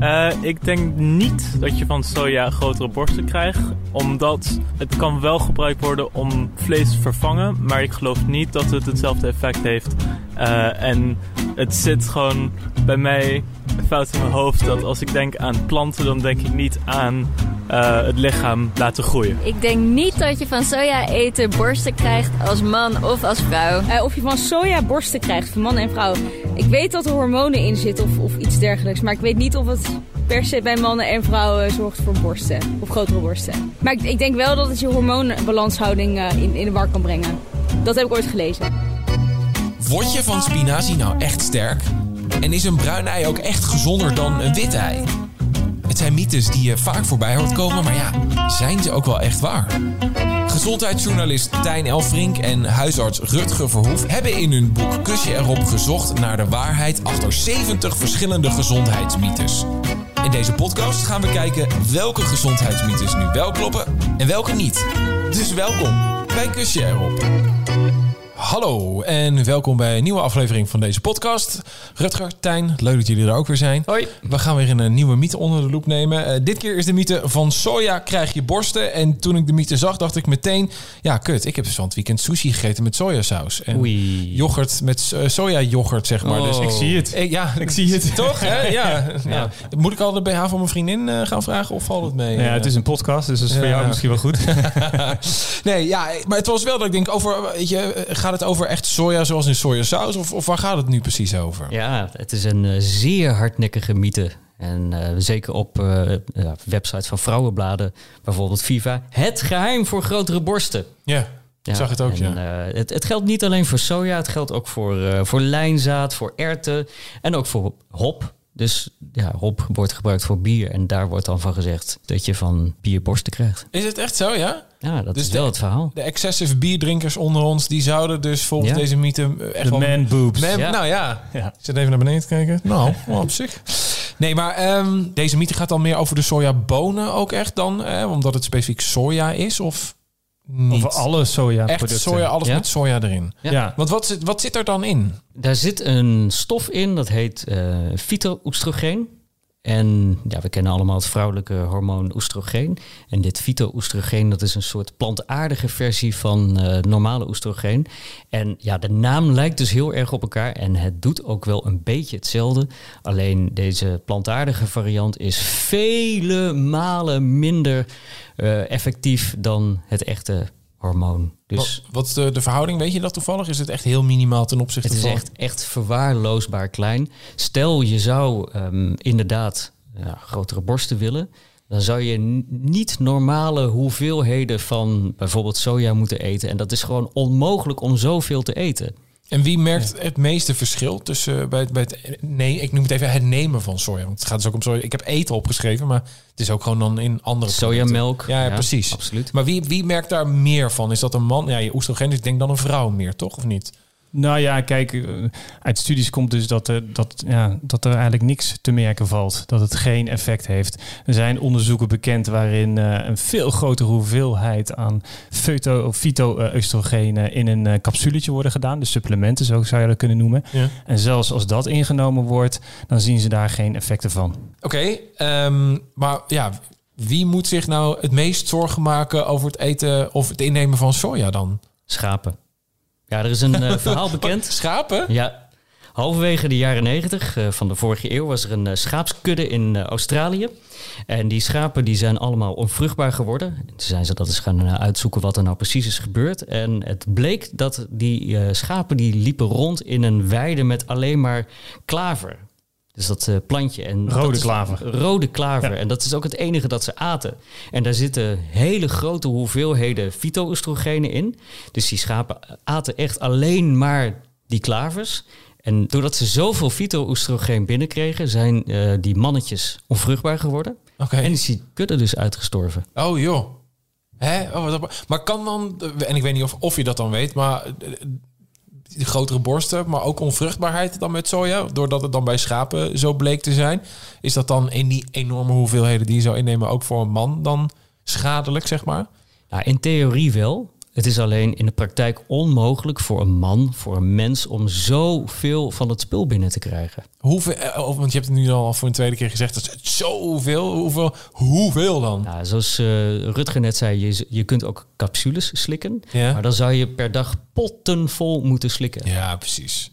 Uh, ik denk niet dat je van soja grotere borsten krijgt, omdat het kan wel gebruikt worden om vlees te vervangen, maar ik geloof niet dat het hetzelfde effect heeft. Uh, en het zit gewoon bij mij fout in mijn hoofd dat als ik denk aan planten, dan denk ik niet aan uh, het lichaam laten groeien. Ik denk niet dat je van soja eten borsten krijgt als man of als vrouw. Uh, of je van soja borsten krijgt, van man en vrouw. Ik weet dat er hormonen in zitten of, of iets dergelijks, maar ik weet niet of het per se bij mannen en vrouwen zorgt voor borsten of grotere borsten. Maar ik, ik denk wel dat het je hormoonbalanshouding uh, in, in de war kan brengen. Dat heb ik ooit gelezen. Word je van spinazie nou echt sterk? En is een bruin ei ook echt gezonder dan een wit ei? Zijn mythes die je vaak voorbij hoort komen, maar ja, zijn ze ook wel echt waar? Gezondheidsjournalist Tijn Elfrink en huisarts Rutger Verhoef hebben in hun boek Kusje erop gezocht naar de waarheid achter 70 verschillende gezondheidsmythes. In deze podcast gaan we kijken welke gezondheidsmythes nu wel kloppen en welke niet. Dus welkom bij Kusje erop. Hallo en welkom bij een nieuwe aflevering van deze podcast. Rutger, Tijn, leuk dat jullie er ook weer zijn. Hoi. We gaan weer een nieuwe mythe onder de loep nemen. Uh, dit keer is de mythe van soja krijg je borsten. En toen ik de mythe zag, dacht ik meteen... Ja, kut, ik heb dus van het weekend sushi gegeten met sojasaus. En Oei. yoghurt met uh, soja yoghurt, zeg maar. Oh. Dus Ik zie het. Eh, ja, Ik zie het. Toch, hè? Ja. Ja. Moet ik al de BH van mijn vriendin uh, gaan vragen of valt het mee? Nou ja, het is een podcast, dus dat is voor jou misschien wel goed. nee, ja, maar het was wel dat ik denk over, weet je, gaat het over echt soja zoals in sojasaus of, of waar gaat het nu precies over? Ja, het is een eh, zeer hardnekkige mythe. En eh, zeker op ja, websites van vrouwenbladen, bijvoorbeeld Viva. Het geheim voor grotere borsten. Ja, ik zag het ook, en, ja. het, het geldt niet alleen voor soja, het geldt ook voor, voor lijnzaad, voor erwten en ook voor hop. Dus ja, hop wordt gebruikt voor bier. En daar wordt dan van gezegd dat je van bier borsten krijgt. Is het echt zo, ja? Ja, dat Dus is wel de- het verhaal. De excessive bierdrinkers onder ons, die zouden dus volgens Ja. deze mythe eh, echt De wel... man boobs. Man- Ja. Nou ja, Ja. ik zit even naar beneden te kijken. Nou, op zich. Nee, maar ehm, deze mythe gaat dan meer over de sojabonen ook echt dan, eh, omdat het specifiek soja is of niet? Over alle soja Echt producten. soja, alles Ja. met soja erin. Ja. Ja. Want wat zit, wat zit er dan in? Daar zit een stof in, dat heet eh fytooestrogeen. En ja, we kennen allemaal het vrouwelijke hormoon oestrogeen. En dit fytooestrogeen, dat is een soort plantaardige versie van eh, normale oestrogeen. En ja, de naam lijkt dus heel erg op elkaar. En het doet ook wel een beetje hetzelfde. Alleen deze plantaardige variant is vele malen minder eh, effectief dan het echte hormoon. Dus Wat, wat is de, de verhouding? Weet je dat toevallig? Is het echt heel minimaal ten opzichte het is van... echt, echt verwaarloosbaar klein. Stel, je zou ehm, inderdaad ja, grotere borsten willen. Dan zou je niet normale hoeveelheden van bijvoorbeeld soja moeten eten. En dat is gewoon onmogelijk om zoveel te eten. En wie merkt het meeste verschil tussen eh, bij, het- bij het nee, ik noem het even het nemen van soja. Want het gaat dus ook om soja. Ik heb eten opgeschreven, maar het is ook gewoon dan in andere Sojamelk. Ja, ja, precies. Absoluut. Maar wie, wie merkt daar meer van? Is dat een man? Ja, je oestrogeen is denk dan een vrouw meer, toch? Of niet? Nou ja, kijk, eh, uit studies komt dus dat er, dat, ja, dat er eigenlijk niks te merken valt. Dat het geen effect heeft. Er zijn onderzoeken bekend waarin eh, een veel grotere hoeveelheid aan fyto-oestrogenen in een eh, capsuletje worden gedaan. Dus supplementen, zo zou je dat kunnen noemen. Ja. En zelfs als dat ingenomen wordt, dan zien ze daar geen effecten van. Oké, ehm, maar ja, wie moet zich nou het meest zorgen maken over het eten of het innemen van soja dan? Schapen. Ja, er is een eh, verhaal bekend. Schapen? Ja. Halverwege de jaren negentig eh, van de vorige eeuw was er een eh, schaapskudde in Australië. En die schapen die zijn allemaal onvruchtbaar geworden. En toen zijn ze dat eens gaan uitzoeken wat er nou precies is gebeurd. En het bleek dat die schapen die liepen rond in een weide met alleen maar klaver. Dus dat eh, plantje. En Rode klaver. Rode klaver. Ja. En dat is ook het enige dat ze aten. En daar zitten hele grote hoeveelheden fytoestrogenen in. Dus die schapen aten echt alleen maar die klavers. En doordat ze zoveel fyto-oestrogeen binnenkregen, zijn eh, die mannetjes onvruchtbaar geworden. Oké. En is die kudde dus uitgestorven. Oh joh. Hè? Oh, maar kan dan, en ik weet niet of, of je dat dan weet, maar eh, grotere borsten, maar ook onvruchtbaarheid dan met soja, doordat het dan bij schapen zo bleek te zijn, is dat dan in die enorme hoeveelheden die je zou innemen ook voor een man dan schadelijk, zeg maar? Nou, in theorie wel. Het is alleen in de praktijk onmogelijk voor een man, voor een mens, om zoveel van het spul binnen te krijgen. Hoeveel, eh, want je hebt het nu al voor een tweede keer gezegd, dat is zoveel. Hoeveel, hoeveel dan? Nou, zoals eh, Rutger net zei, je, je kunt ook capsules slikken. Ja. Maar dan zou je per dag potten vol moeten slikken. Ja, precies.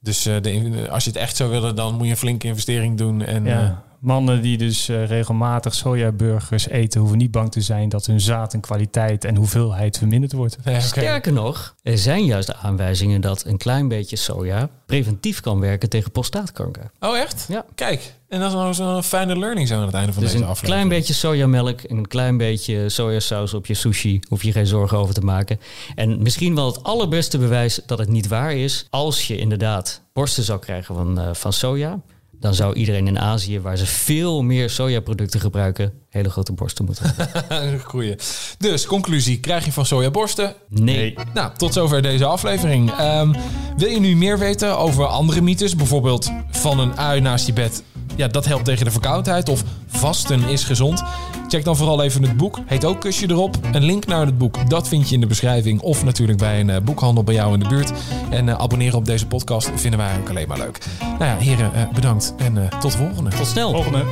Dus eh, de, als je het echt zou willen, dan moet je een flinke investering doen. En, Ja. Mannen die dus eh, regelmatig sojaburgers eten, hoeven niet bang te zijn dat hun zaad en kwaliteit en hoeveelheid verminderd wordt. Sterker nog, er zijn juist aanwijzingen dat een klein beetje soja preventief kan werken tegen prostaatkanker. Oh, echt? Ja. Kijk, en dat is nou zo'n fijne learning zo aan het einde van Dus deze een aflevering. klein beetje sojamelk en een klein beetje sojasaus op je sushi. Hoef je geen zorgen over te maken. En misschien wel het allerbeste bewijs dat het niet waar is. Als je inderdaad borsten zou krijgen van, eh, van soja. Dan zou iedereen in Azië, waar ze veel meer sojaproducten gebruiken, hele grote borsten moeten hebben. Goeie. Dus, conclusie. Krijg je van sojaborsten? Nee. Nou, tot zover deze aflevering. Ehm, wil je nu meer weten over andere mythes? Bijvoorbeeld van een ui naast je bed. Ja, dat helpt tegen de verkoudheid. Of vasten is gezond. Check dan vooral even het boek. Heet ook Kusje erop. Een link naar het boek, dat vind je in de beschrijving. Of natuurlijk bij een eh, boekhandel bij jou in de buurt. En eh, abonneren op deze podcast vinden wij ook alleen maar leuk. Nou ja, heren, eh, bedankt. En eh, tot de volgende. Tot snel. Volgende.